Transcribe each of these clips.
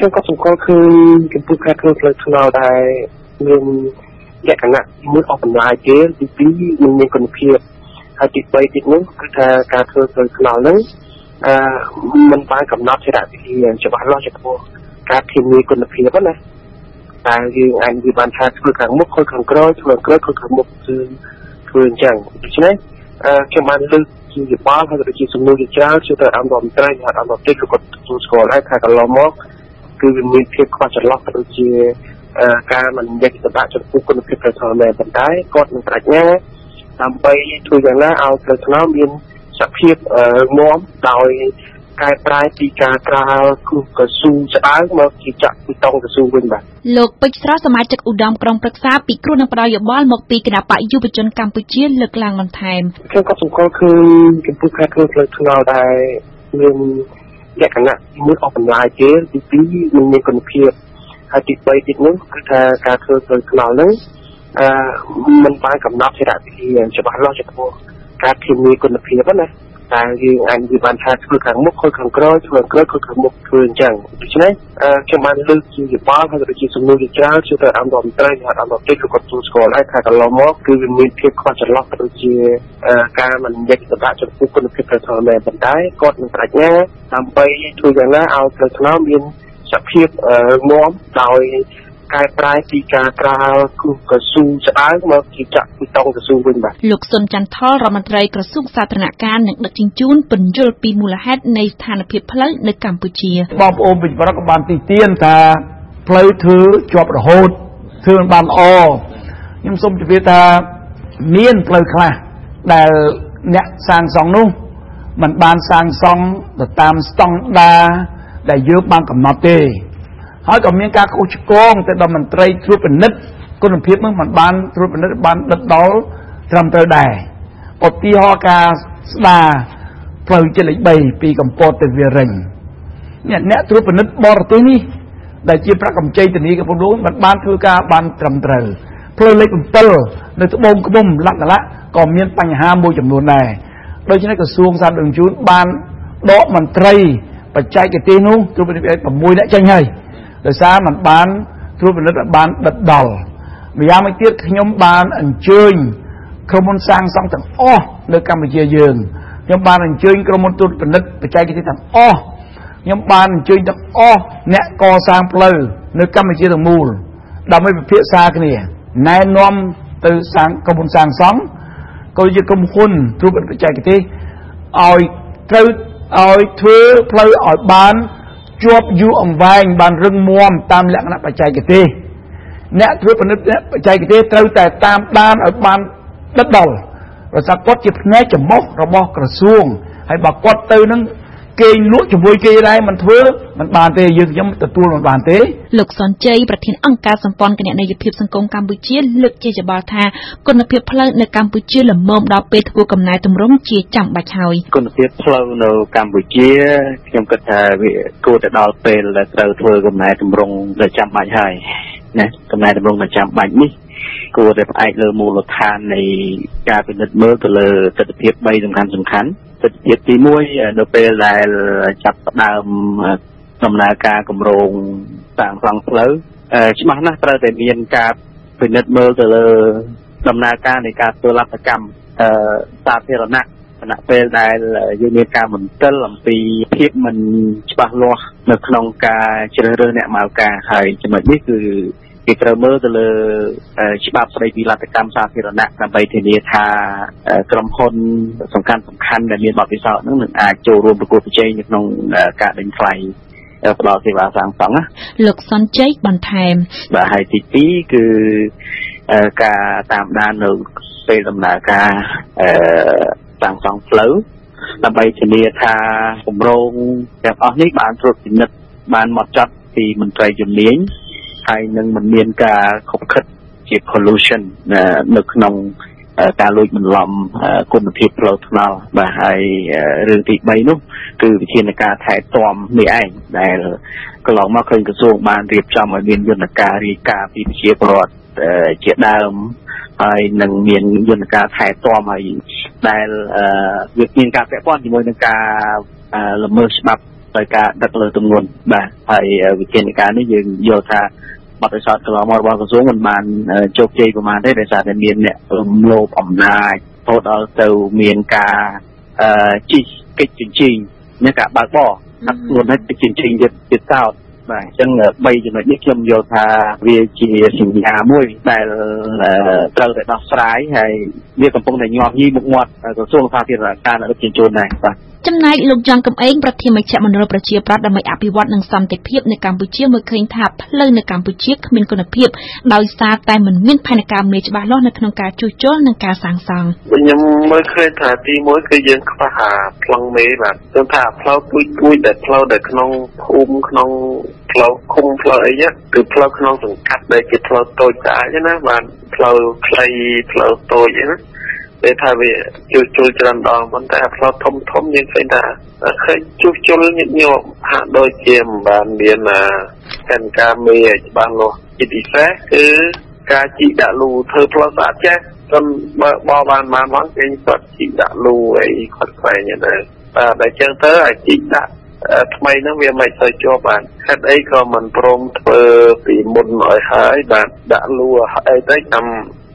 ខ្ញុំក៏សង្កល់ឃើញចំពោះការធ្វើផ្លូវថ្នល់ដែលមានលក្ខណៈមួយអស់បន្លាយទេទី2នឹងមានគុណភាពហើយទី3ទៀតនោះគឺថាការធ្វើផ្លូវថ្នល់ហ្នឹងអឺมันបានកំណត់ជារវិធីច្បាស់លាស់ចំពោះការធានាគុណភាពណាតែយើងអាចនិយាយបានថាធ្វើខាងមុខខុសខាងក្រោយធ្វើខាងក្រោយខុសខាងមុខគឺធ្វើអញ្ចឹងដូច្នេះអឺខ្ញុំបានលើកជាយោបល់ហើយក៏ជាសំណួរជាច្រើនជួយទៅអង្គរដ្ឋមន្ត្រីហើយអង្គរដ្ឋក៏ទទួលស្គាល់ហើយថាកន្លងមក គឺវាមានភាពខ្វះចន្លោះទៅជាការមិនយកចិត្តទុកដាក់ចំពោះគុណភាពផ្លូវថ្នល់មែនប៉ុន្តែគាត់នឹងប្រាជ្ញាដើម្បីធ្វើយ៉ាងណាឲ្យផ្លូវថ្នល់មានសភាពងាប់ដោយកែប្រែពីការក្រាលគ្រោះកស៊ូស្ដើងមកជាចាក់ពីតង់កស៊ូវិញបាទលោកពេជ្រស្រស់សមាជិកឧត្តមក្រុមប្រឹក្សាពីគ្រោះនឹងផ្ដល់យោបល់មកពីគណៈបកយុវជនកម្ពុជាលើកឡើងបន្ថែមខ្ញុំក៏សង្កល់ឃើញចំពោះការធ្វើផ្លូវថ្នល់ដែលមាន លក្ខណៈមួយអស់បន្លាយទេទី2នឹងមានគុណភាពហើយទី3ទៀតនោះគឺថាការធ្វើផ្លូវថ្នល់ហ្នឹងអឺมันបានកំណត់ជារវិធីច្បាស់លាស់ចំពោះការធានាគុណភាពណា តែយើងអាចនិយាយបានថាធ្វើខាងមុខខុសខាងក្រោយធ្វើខាងក្រោយខុសខាងមុខធ្វើអញ្ចឹងដូច្នេះខ្ញុំបានលើកជាយោបល់ហើយក៏ជាសំណួរជាច្រើនជួយទៅអង្គរដ្ឋមន្ត្រីហើយអង្គរដ្ឋក៏គាត់ទទួលស្គាល់ហើយថាកន្លងមកគឺវាមានភាពខ្វះចន្លោះទៅជាការមិនយកចិត្តទុកដាក់ចំពោះគុណភាពផ្លូវថ្នល់មែនប៉ុន្តែគាត់នឹងប្រាជ្ញាដើម្បីធ្វើយ៉ាងណាឲ្យផ្លូវថ្នល់មានសភាពងាប់ដោយ កែប្រែពីការក្រាលគ្រោះកស៊ូស្ដើងមកជាចាក់ពីតង់កស៊ូវិញបាទលោកសុនចន្ទថលរដ្ឋមន្ត្រីក្រសួងសាធារណការនិងដឹកជញ្ជូនពន្យល់ពីមូលហេតុនៃស្ថានភាពផ្លូវនៅកម្ពុជាបងប្អូនវិញប្រុសក៏បានទីទានថាផ្លូវធ្វើជាប់រហូតធ្វើមិនបានល្អខ្ញុំសូមជម្រាបថាមានផ្លូវខ្លះដែលអ្នកសាងសង់នោះมันបានសាងសង់ទៅតាមស្តង់ដារដែលយើងបានកំណត់ទេ ហើយក៏មានការខុសឆ្គងទៅដល់មន្ត្រីត្រួតពិនិត្យគុណភាពនឹងមិនបានត្រួតពិនិត្យបានដិតដល់ត្រឹមត្រូវដែរឧទាហរណ៍ការស្ដារផ្លូវជាតិលេខ3ពីកំពតទៅវារិញអ្នកអ្នកត្រួតពិនិត្យបរទេសនេះដែលជាប្រាក់កម្ចីធានាកំពង់មិនបានធ្វើការបានត្រឹមត្រូវផ្លូវលេខ7នៅត្បូងក្បុំលក្ខណៈក៏មានបញ្ហាមួយចំនួនដែរដូច្នេះក្រសួងសាធារណជនបានដកមន្ត្រីបច្ចេកទេសនោះត្រួតពិនិត្យ6អ្នកចេញហើយ ដោយសារมันបានត្រួតពិនិត្យបានដិតដល់ម្យ៉ាងមួយទៀតខ្ញុំបានអញ្ជើញក្រុមហ៊ុនសាងសង់ទាំងអស់នៅកម្ពុជាយើងខ្ញុំបានអញ្ជើញក្រុមហ៊ុនត្រួតពិនិត្យបច្ចេកទេសទាំងអស់ខ្ញុំបានអញ្ជើញទាំងអស់អ្នកកសាងផ្លូវនៅកម្ពុជាទាំងមូលដើម្បីពិភាក្សាគ្នាណែនាំទៅសាងក្រុមហ៊ុនសាងសង់ក៏ជាក្រុមហ៊ុនត្រួតពិនិត្យបច្ចេកទេសឲ្យត្រូវឲ្យធ្វើផ្លូវឲ្យបាន ជាប់យូរអង្វែងបានរឹងមាំតាមលក្ខណៈបច្ចេកទេសអ្នកធ្វើពិនិត្យបច្ចេកទេសត្រូវតែតាមដានឲ្យបានដិតដល់ប្រសិទ្ធគាត់ជាផ្នែកចំមុះរបស់ក្រសួងហើយបើគាត់ទៅនឹង គេលក់ជាមួយគេដែរមិនធ្វើមិនបានទេយើងខ្ញុំទទួលមិនបានទេលោកសុនជ័យប្រធានអង្គការសម្ព័ន្ធគណនេយ្យភាពសង្គមកម្ពុជាលើកជាច្បល់ថាគុណភាពផ្លូវនៅកម្ពុជាល្មមដល់ពេលធ្វើកំណែទម្រង់ជាចាំបាច់ហើយគុណភាពផ្លូវនៅកម្ពុជាខ្ញុំគិតថាវាគួរតែដល់ពេលដែលត្រូវធ្វើកំណែទម្រង់ដែលចាំបាច់ហើយណាកំណែទម្រង់ដែលចាំបាច់នេះគួរតែផ្អែកលើមូលដ្ឋាននៃការពិនិត្យមើលទៅលើទស្សនវិជ្ជា3សំខាន់សំខាន់ ទស្សនវិជ្ជាទី1នៅពេលដែលចាប់ផ្ដើមដំណើរការគម្រោងសាងសង់ផ្លូវច្បាស់ណាស់ត្រូវតែមានការពិនិត្យមើលទៅលើដំណើរការនៃការធ្វើលទ្ធកម្មសាធារណៈខណៈពេលដែលយើងមានការមន្ទិលអំពីភាពមិនច្បាស់លាស់នៅក្នុងការជ្រើសរើសអ្នកមកការហើយចំណុចនេះគឺ គេត្រូវមើលទៅលើច្បាប់ស្តីពីលទ្ធកម្មសាធារណៈដើម្បីធានាថាក្រុមហ៊ុនសំខាន់សំខាន់ដែលមានបទពិសោធន៍នឹងនឹងអាចចូលរួមប្រកួតប្រជែងនៅក្នុងការដេញថ្លៃផ្ដល់សេវាសាងសង់ណាលោកសុនជ័យបន្ថែមបាទហើយទី2គឺការតាមដាននៅពេលដំណើរការអឺសាងសង់ផ្លូវដើម្បីធានាថាគម្រោងទាំងអស់នេះបានត្រួតពិនិត្យបានមកចត់ពីមន្ត្រីជំនាញ ហើយនឹងមិនមានការខុបខិតជា pollution នៅក្នុងការលួចបន្លំគុណភាពផ្លូវថ្នល់បាទហើយរឿងទី3នោះគឺវិធានការថែទាំនេះឯងដែលកន្លងមកឃើញក្រសួងបានរៀបចំឲ្យមានយន្តការរាយការណ៍ពីប្រជាពលរដ្ឋជាដើមហើយនឹងមានយន្តការថែទាំហើយដែលវាមានការពាក់ព័ន្ធជាមួយនឹងការល្មើសច្បាប់ ដោយការដឹកលើទម្ងន់បាទហើយវិធានការនេះយើងយល់ថាបទពិសោធន៍កន្លងមករបស់ក្រសួងមិនបានជោគជ័យប្រមាណទេដោយសារតែមានអ្នករំលោភអំណាចរហូតដល់ទៅមានការអឺជីកិច្ចជញ្ជីងមានការបើកបរហាត់ខ្លួនឲ្យជញ្ជីងទៀតទៀតតោតបាទអញ្ចឹង3ចំណុចនេះខ្ញុំយល់ថាវាជាសញ្ញាមួយដែលត្រូវតែដោះស្រាយហើយវាកំពុងតែញាប់ញីមុខមាត់ក្រសួងសាធារណការនៅដឹកជញ្ជូនដែរបាទ ចំណែកលោកចង់កំឯងប្រធានមជ្ឈមណ្ឌលប្រជាប្រដ្ឋដើម្បីអភិវឌ្ឍនិងសន្តិភាពនៅកម្ពុជាមើលឃើញថាផ្លូវនៅកម្ពុជាគ្មានគុណភាពដោយសារតែមិនមានផែនការមេច្បាស់លាស់នៅក្នុងការជួសជុលនិងការសាងសង់ខ្ញុំមើលឃើញថាទី1គឺយើងខ្វះអាប្លង់មេបាទគឺថាផ្លូវពួយពួយដែលផ្លូវដែលក្នុងភូមិក្នុងផ្លូវឃុំផ្លូវអីហ្នឹងគឺផ្លូវក្នុងសង្កាត់ដែលជាផ្លូវតូចស្អាតណាបាទផ្លូវខ្លីផ្លូវតូចហ្នឹ ងពេលថាវាជួសជុលច្រើនដងប៉ុន្តែផ្លូវធំធំយើងឃើញថាឃើញជួសជុលញឹកញាប់ហាក់ដូចជាមិនបានមានផែនការមេច្បាស់លាស់ជាពិសេសគឺការជីកដាក់លូធ្វើផ្លូវស្អាតចេះខ្ញុំបើបបានបានមកគេគាត់ជីកដាក់លូអីគាត់ខ្វែងហ្នឹងបាទតែចឹងទៅអាចជីកដាក់ថ្មីហ្នឹងវាមិនសូវជាប់បានហេតុអីក៏មិនព្រមធ្វើពីមុនឲ្យហើយបាទដាក់លូអីទៅតាម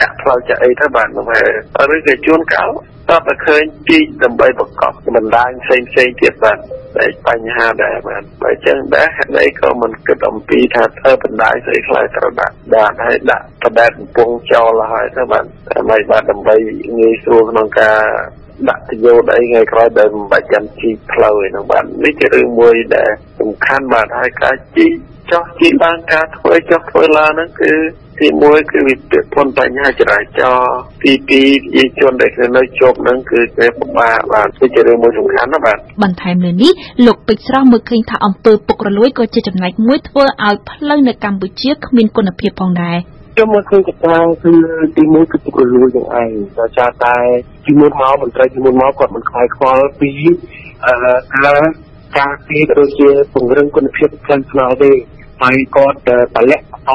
ចាក់ផ្លូវចាក់អីទៅបាទនោះហើយឬក៏ជួនកាលតើតែឃើញជីកដើម្បីបង្កប់បណ្ដាញផ្សេងផ្សេងទៀតបាទតែបញ្ហាដែរបាទបើចឹងដែរហេតុអីក៏មិនគិតអំពីថាធ្វើបណ្ដាញស្អីខ្លះត្រូវដាក់បាទហើយដាក់បដែតកំពុងចោលហើយទៅបាទដើម្បីបាទដើម្បីងាយស្រួលក្នុងការ ដាក់ទយោដីថ្ងៃក្រោយដែលមិនបាច់ចាំជីផ្លូវឯនោះបាទនេះជារឿងមួយដែលសំខាន់បាទហើយការជីចោះជីបានការធ្វើចោះធ្វើឡើងហ្នឹងគឺទី1គឺវាពាក់ព័ន្ធបញ្ហាចរាចរណ៍ទី2ប្រជាជនដែលនៅជាប់នឹងគឺគេពិបាកបាទគឺជារឿងមួយសំខាន់ណាបាទបន្ថែមលើនេះលោកពេជ្រស្រស់មើលឃើញថាអំពើពុករលួយក៏ជាចំណែកមួយធ្វើឲ្យផ្លូវនៅកម្ពុជាគ្មានគុណភាពផងដែរ ខ្ញុំមកឃើញកត្តាគឺទីមួយគឺពុករលួយនឹងឯងដោយសារតែពីមុនមកមន្ត្រីពីមុនមកគាត់មិនខ្វាយខ្វល់ពីអឺការការពីដូចជាពង្រឹងគុណភាពផ្លូវថ្នល់ទេ ហើយគាត់តម្លាក់អ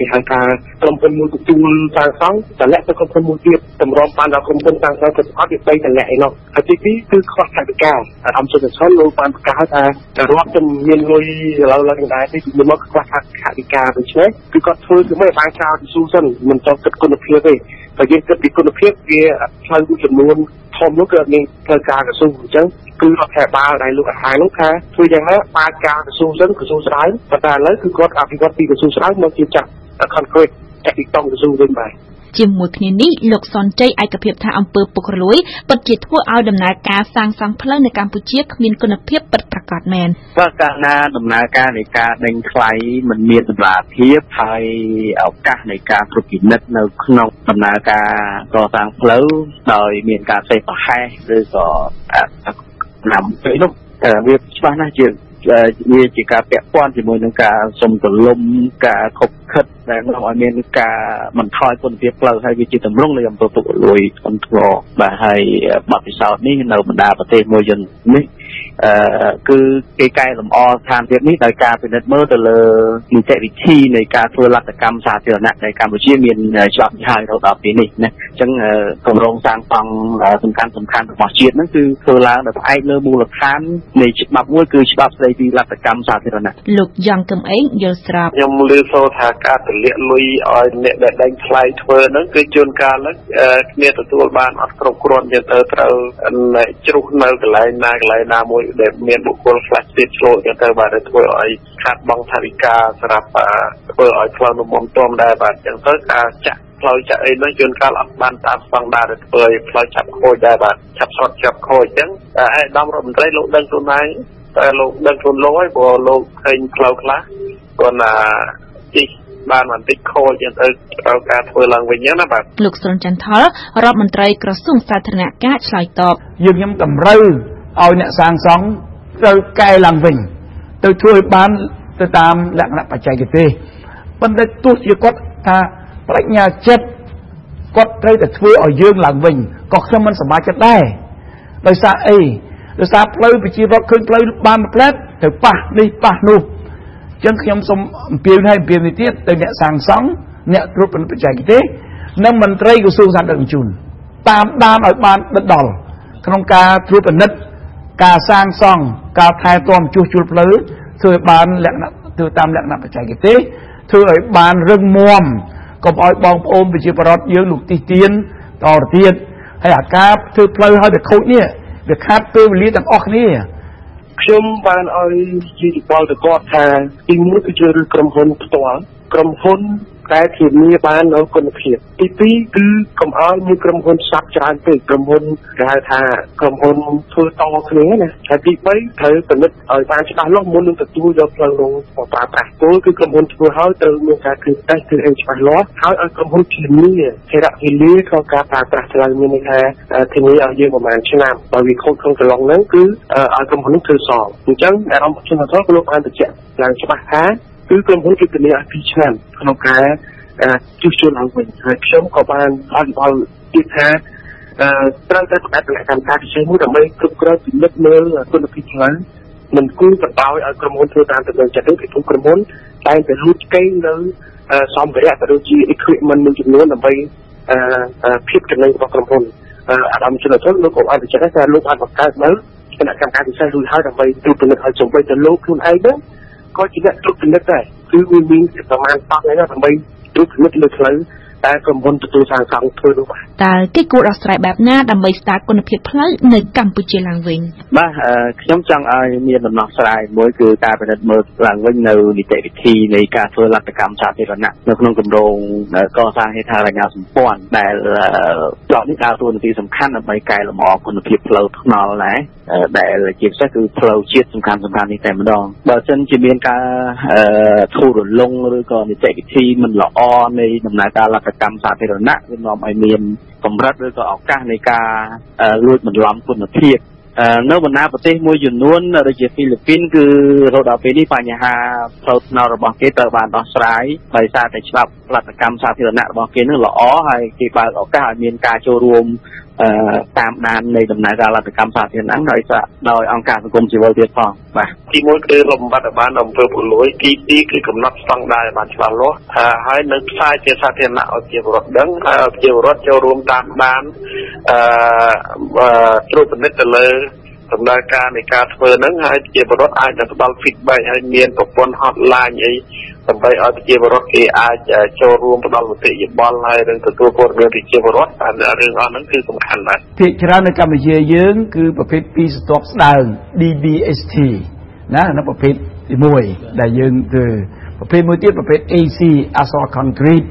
គេហៅថាក្រុមហ៊ុនមួយទទួលសាងសង់តម្លាក់ទៅក្រុមហ៊ុនមួយទៀតតម្រាំបានដល់ក្រុមហ៊ុនសាងសង់ទៅអត់វាបីតម្លាក់ឯណោះហើយទីពីរគឺខ្វះថវិកាអំសុខសុនលោកបានប្រកាសថារាប់ទៅមានលុយឥឡូវឡើងដែរទីពីមកខ្វះថវិកាដូច្នេះគឺគាត់ធ្វើគឺមិនបានចោលស៊ូសិនមិនចង់គិតគុណភាពទេ បើយើងគិតពីគុណភាពវាផ្លូវមួយចំនួនធំនោះគឺអត់មានធ្វើការកស៊ូអញ្ចឹងគឺរដ្ឋាភិបាលដែលលោកអាហារនោះថាធ្វើយ៉ាងណាបើកការកស៊ូសិនកស៊ូស្រាវប៉ុន្តែឥឡូវគឺគាត់អភិវឌ្ឍពីកស៊ូស្រាវមកជាចាស់ concrete ចាក់ពីតង់កស៊ូវិញបាទ ជាមួយគ្នានេះលោកសុនជ័យឯកភាពថាអង្គើពុករលួយពិតជាធ្វើឲ្យដំណើរការសាងសង់ផ្លូវនៅកម្ពុជាគ្មានគុណភាពពិតប្រាកដមែនបើកាលណាដំណើរការនៃការដេញថ្លៃមិនមានតម្លាភាពហើយឱកាសនៃការត្រួតពិនិត្យនៅក្នុងដំណើរការកសាងផ្លូវដោយមានការផ្សេងប្រហែសឬក៏ណាំពេលនោះវាច្បាស់ណាស់ជា វាជាការពាក់ព័ន្ធជាមួយនឹងការសុំទលំការខົບខិតដែលនាំឲ្យមានការបន្ថយគុណភាពផ្លូវហើយវាជាតម្រង់នៃអំពើពុករលួយធ្ងន់ធ្ងរបាទហើយបទពិសោធន៍នេះនៅបណ្ដាប្រទេសមួយយន្តនេះ អឺគឺគេកែលម្អស្ថានភាពនេះដោយការពិនិត្យមើលទៅលើនីតិវិធីនៃការធ្វើលទ្ធកម្មសាធារណៈនៅកម្ពុជាមានច្បាប់ហើយរហូតដល់ពេលនេះណាអញ្ចឹងគម្រោងសាងសង់សំខាន់សំខាន់របស់ជាតិហ្នឹងគឺធ្វើឡើងដោយផ្អែកលើមូលដ្ឋាននៃច្បាប់មួយគឺច្បាប់ស្តីពីលទ្ធកម្មសាធារណៈលោកយ៉ាងកឹមអេងយល់ស្រាប់ខ្ញុំលឺសូរថាការទម្លាក់លុយឲ្យអ្នកដែលដេញថ្លៃធ្វើហ្នឹងគឺជួនកាលហ្នឹងគ្នាទទួលបានអត់គ្រប់គ្រាន់យើងទៅត្រូវជ្រុះនៅកន្លែងណាកន្លែងណាមួយដែលមានបុគ្គលខ្លះទៀតឆ្លូតទៅបាទធ្វើឲ្យខាត់បងថវិកាសម្រាប់ធ្វើឲ្យផ្លូវនំមុំទុំដែរបាទអញ្ចឹងទៅការចាក់ផ្លូវចាក់អីនោះជួនកាលអត់បានតាមស្តង់ដារដែលធ្វើឲ្យផ្លូវចាប់ខូចដែរបាទចាប់ស្រុតចាប់ខូចអញ្ចឹងតែឯកឧត្តមរដ្ឋមន្ត្រីលោកដឹងខ្លួនឯងតែលោកដឹងខ្លួនលោកហើយព្រោះលោកឃើញផ្លូវខ្លះគាត់ណាជីបានបន្តិចខូចចឹងទៅត្រូវការធ្វើឡើងវិញចឹងណាបាទលោកសុនចន្ទថលរដ្ឋមន្ត្រីក្រសួងសាធារណការឆ្លើយតបយើងខ្ញុំតម្រូវ ឲ្យអ្នកសាងសង់ត្រូវកែឡើងវិញទៅធ្វើឲ្យបានទៅតាមលក្ខណៈបច្ចេកទេសប៉ុន្តែទោះជាគាត់ថាប្រាជ្ញាចិត្តគាត់ត្រូវតែធ្វើឲ្យយើងឡើងវិញក៏ខ្ញុំមិនសប្បាយចិត្តដែរដោយសារអីដោយសារផ្លូវប្រជារដ្ឋឃើញផ្លូវបានមួយផ្លែតទៅប៉ះនេះប៉ះនោះអញ្ចឹងខ្ញុំសូមអំពាវនាវអំពាវនាវទៀតទៅអ្នកសាងសង់អ្នកត្រួតពិនិត្យបច្ចេកទេសនិងមន្ត្រីក្រសួងសាធារណសុខតាមដានឲ្យបានដិតដល់ក្នុងការត្រួតពិនិត្យ ការសាងសង់ការថែទាំជួសជុលផ្លូវធ្វើឲ្យបានលក្ខណៈធ្វើតាមលក្ខណៈបច្ចេកទេសធ្វើឲ្យបានរឹងមាំកុំឲ្យបងប្អូនប្រជាពលរដ្ឋយើងលោកទីទៀនតទៅទៀតហើយអាការធ្វើផ្លូវឲ្យវាខូចនេះវាខាត់ពេលវេលាទាំងអស់គ្នាខ្ញុំបានឲ្យជាយោបល់ទៅគាត់ថាទីមួយគឺជារឿងក្រុមហ៊ុនផ្ទាល់ក្រុមហ៊ុន តែធានាបាននៅគុណភាពទី2គឺកុំឲ្យមានក្រុមហ៊ុនស្ដាប់ច្រើនពេកក្រុមហ៊ុនគេហៅថាក្រុមហ៊ុនធ្វើតគ្នាណាហើយទី3ត្រូវពិនិត្យឲ្យបានច្បាស់លាស់មុននឹងទទួលយកផ្លូវរងប្រើប្រាស់គោលគឺក្រុមហ៊ុនធ្វើឲ្យត្រូវមានការគ្រីតេស្តគឺអីច្បាស់លាស់ហើយឲ្យក្រុមហ៊ុនធានាធរៈវេលាក្នុងការប្រើប្រាស់ផ្លូវមានន័យថាធានាឲ្យយើងប្រហែលឆ្នាំបើវាខូចក្នុងកន្លងហ្នឹងគឺឲ្យក្រុមហ៊ុនធ្វើសងអញ្ចឹងអារម្មណ៍ខ្ញុំថាលោកបានបញ្ជាក់ឡើងច្បាស់ថា គឺក្រុមហ៊ុនគឺធានាឲ្យ2ឆ្នាំក្នុងការជួសជុលឡើងវិញហើយខ្ញុំក៏បានអនុវត្តទៀតថាត្រូវតែផ្អាកលក្ខកម្មការពិសេសមួយដើម្បីគ្រប់គ្រងពិនិត្យមើលគុណភាពផ្លូវមិនគួរបណ្ដោយឲ្យក្រុមហ៊ុនធ្វើតាមទំនឹងចិត្តទេពីព្រោះក្រុមហ៊ុនតែងតែលួចឆ្កេងនៅសម្ភារៈក៏ដូចជា equipment មួយចំនួនដើម្បីភាពចំណេញរបស់ក្រុមហ៊ុនអាដាមជនជនលោកក៏បានបញ្ជាក់ថាលោកបានបង្កើតនៅគណៈកម្មការពិសេសរួចហើយដើម្បីត្រួតពិនិត្យឲ្យចំបីទៅលោកខ្លួនឯងហ្នឹង ក៏ជាអ្នកត្រួតពិនិត្យដែរគឺវាមានប្រមាណ10ថ្ងៃដើម្បីត្រួតពិនិត្យលើផ្លូវតែក្រុមហ៊ុនទទួលសាងសង់ធ្វើនោះបាទតើគេគួរដោះស្រាយបែបណាដើម្បីស្ដារគុណភាពផ្លូវនៅកម្ពុជាឡើងវិញបាទខ្ញុំចង់ឲ្យមានដំណោះស្រាយមួយគឺការពិនិត្យមើលឡើងវិញនៅនីតិវិធីនៃការធ្វើលទ្ធកម្មសាធារណៈនៅក្នុងគម្រោងកសាងហេដ្ឋារចនាសម្ព័ន្ធដែលច្រកនេះដើរតួនាទីសំខាន់ដើម្បីកែលម្អគុណភាពផ្លូវថ្នល់ដែរ ដែលជាពិសេសគឺផ្លូវជាតិសំខាន់សំខាន់នេះតែម្ដងបើមិនជាមានការធូររលុងឬក៏នីតិវិធីមិនល្អនៃដំណើរការលទ្ធកម្មសាធារណៈវានាំឲ្យមានកម្រិតឬក៏ឱកាសនៃការលួចបន្លំគុណភាពនៅបណ្ដាប្រទេសមួយចំនួនដូចជាហ្វីលីពីនគឺរហូតដល់ពេលនេះបញ្ហាផ្លូវថ្នល់របស់គេត្រូវបានដោះស្រាយដោយសារតែច្បាប់ផលិតកម្មសាធារណៈរបស់គេនឹងល្អហើយគេបើកឱកាសឲ្យមានការចូលរួម តាមដាននៃដំណើរការលទ្ធកម្មសាធារណៈដោយសារដោយអង្គការសង្គមស៊ីវិលទៀតផងបាទទីមួយគឺរំបត្តិបានអំពើពលួយទីពីរគឺកំណត់ស្តង់ដារឲ្យបានច្បាស់លាស់ហើយនឹងផ្សាយជាសាធារណៈឲ្យជាពលរដ្ឋដឹងហើយឲ្យជាពលរដ្ឋចូលរួមតាមដានអឺត្រួតពិនិត្យទៅលើ ដំណើរការនៃការធ្វើហ្នឹងហើយជាពលរដ្ឋអាចនឹងផ្ដល់ feedback ហើយមានប្រព័ន្ធ hotline អីដើម្បីឲ្យប្រជាពលរដ្ឋគេអាចចូលរួមផ្ដល់មតិយោបល់ហើយនឹងទទួលព័ត៌មានពីប្រជាពលរដ្ឋតែរឿងអស់ហ្នឹងគឺសំខាន់ដែរភាគច្រើននៅកម្ពុជាយើង គឺប្រភេទពីរស្ទាប់ស្ដើង DBST ណានៅប្រភេទទី1ដែលយើងធ្វើប្រភេទមួយទៀតប្រភេទ AC Asphalt Concrete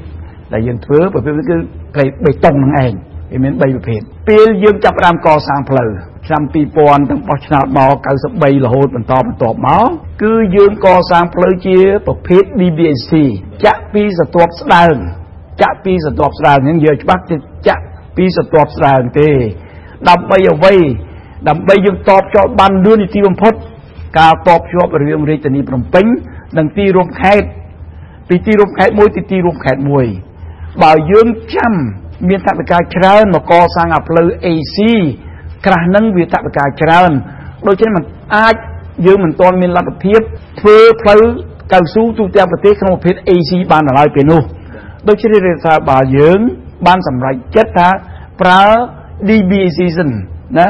ដែលយើងធ្វើប្រភេទគឺផ្លេបេតុងហ្នឹងឯងវាមាន3ប្រភេទពេលយើងចាប់ផ្ដើមកសាងផ្លូវ ឆ្នាំ2000ទាំងបោះឆ្នោតមក93រហូតបន្តបន្តមកគឺយើងកសាងផ្លូវជាប្រភេទ DBSC ចាក់ពីសន្ទាប់ស្ដើងចាក់ពីសន្ទាប់ស្ដើងហ្នឹងយើងច្បាស់ចាក់ពីសន្ទាប់ស្ដើងទេ ដើម្បីអ្វីដើម្បីយើងតបជាប់បានលឿននីតិបំផុត ការតបជាប់រវាងរាជធានីភ្នំពេញនិងទីរួមខេត្តពីទីរួមខេត្តមួយទីទីរួមខេត្តមួយបើយើងចាំមានថវិកាច្រើនមកកសាងអាផ្លូវ AC ក្រាស់នឹងវាថវិកាច្រើនដូច្នេះมันអាចយើងមិនទាន់មានលទ្ធភាពធ្វើផ្លូវកៅស៊ូទូទាំងប្រទេសក្នុងប្រភេទ AC បានដល់ហើយពេលនោះដូច្នេះរដ្ឋាភិបាលយើងបានសម្រេចចិត្តថាប្រើ DB season ណា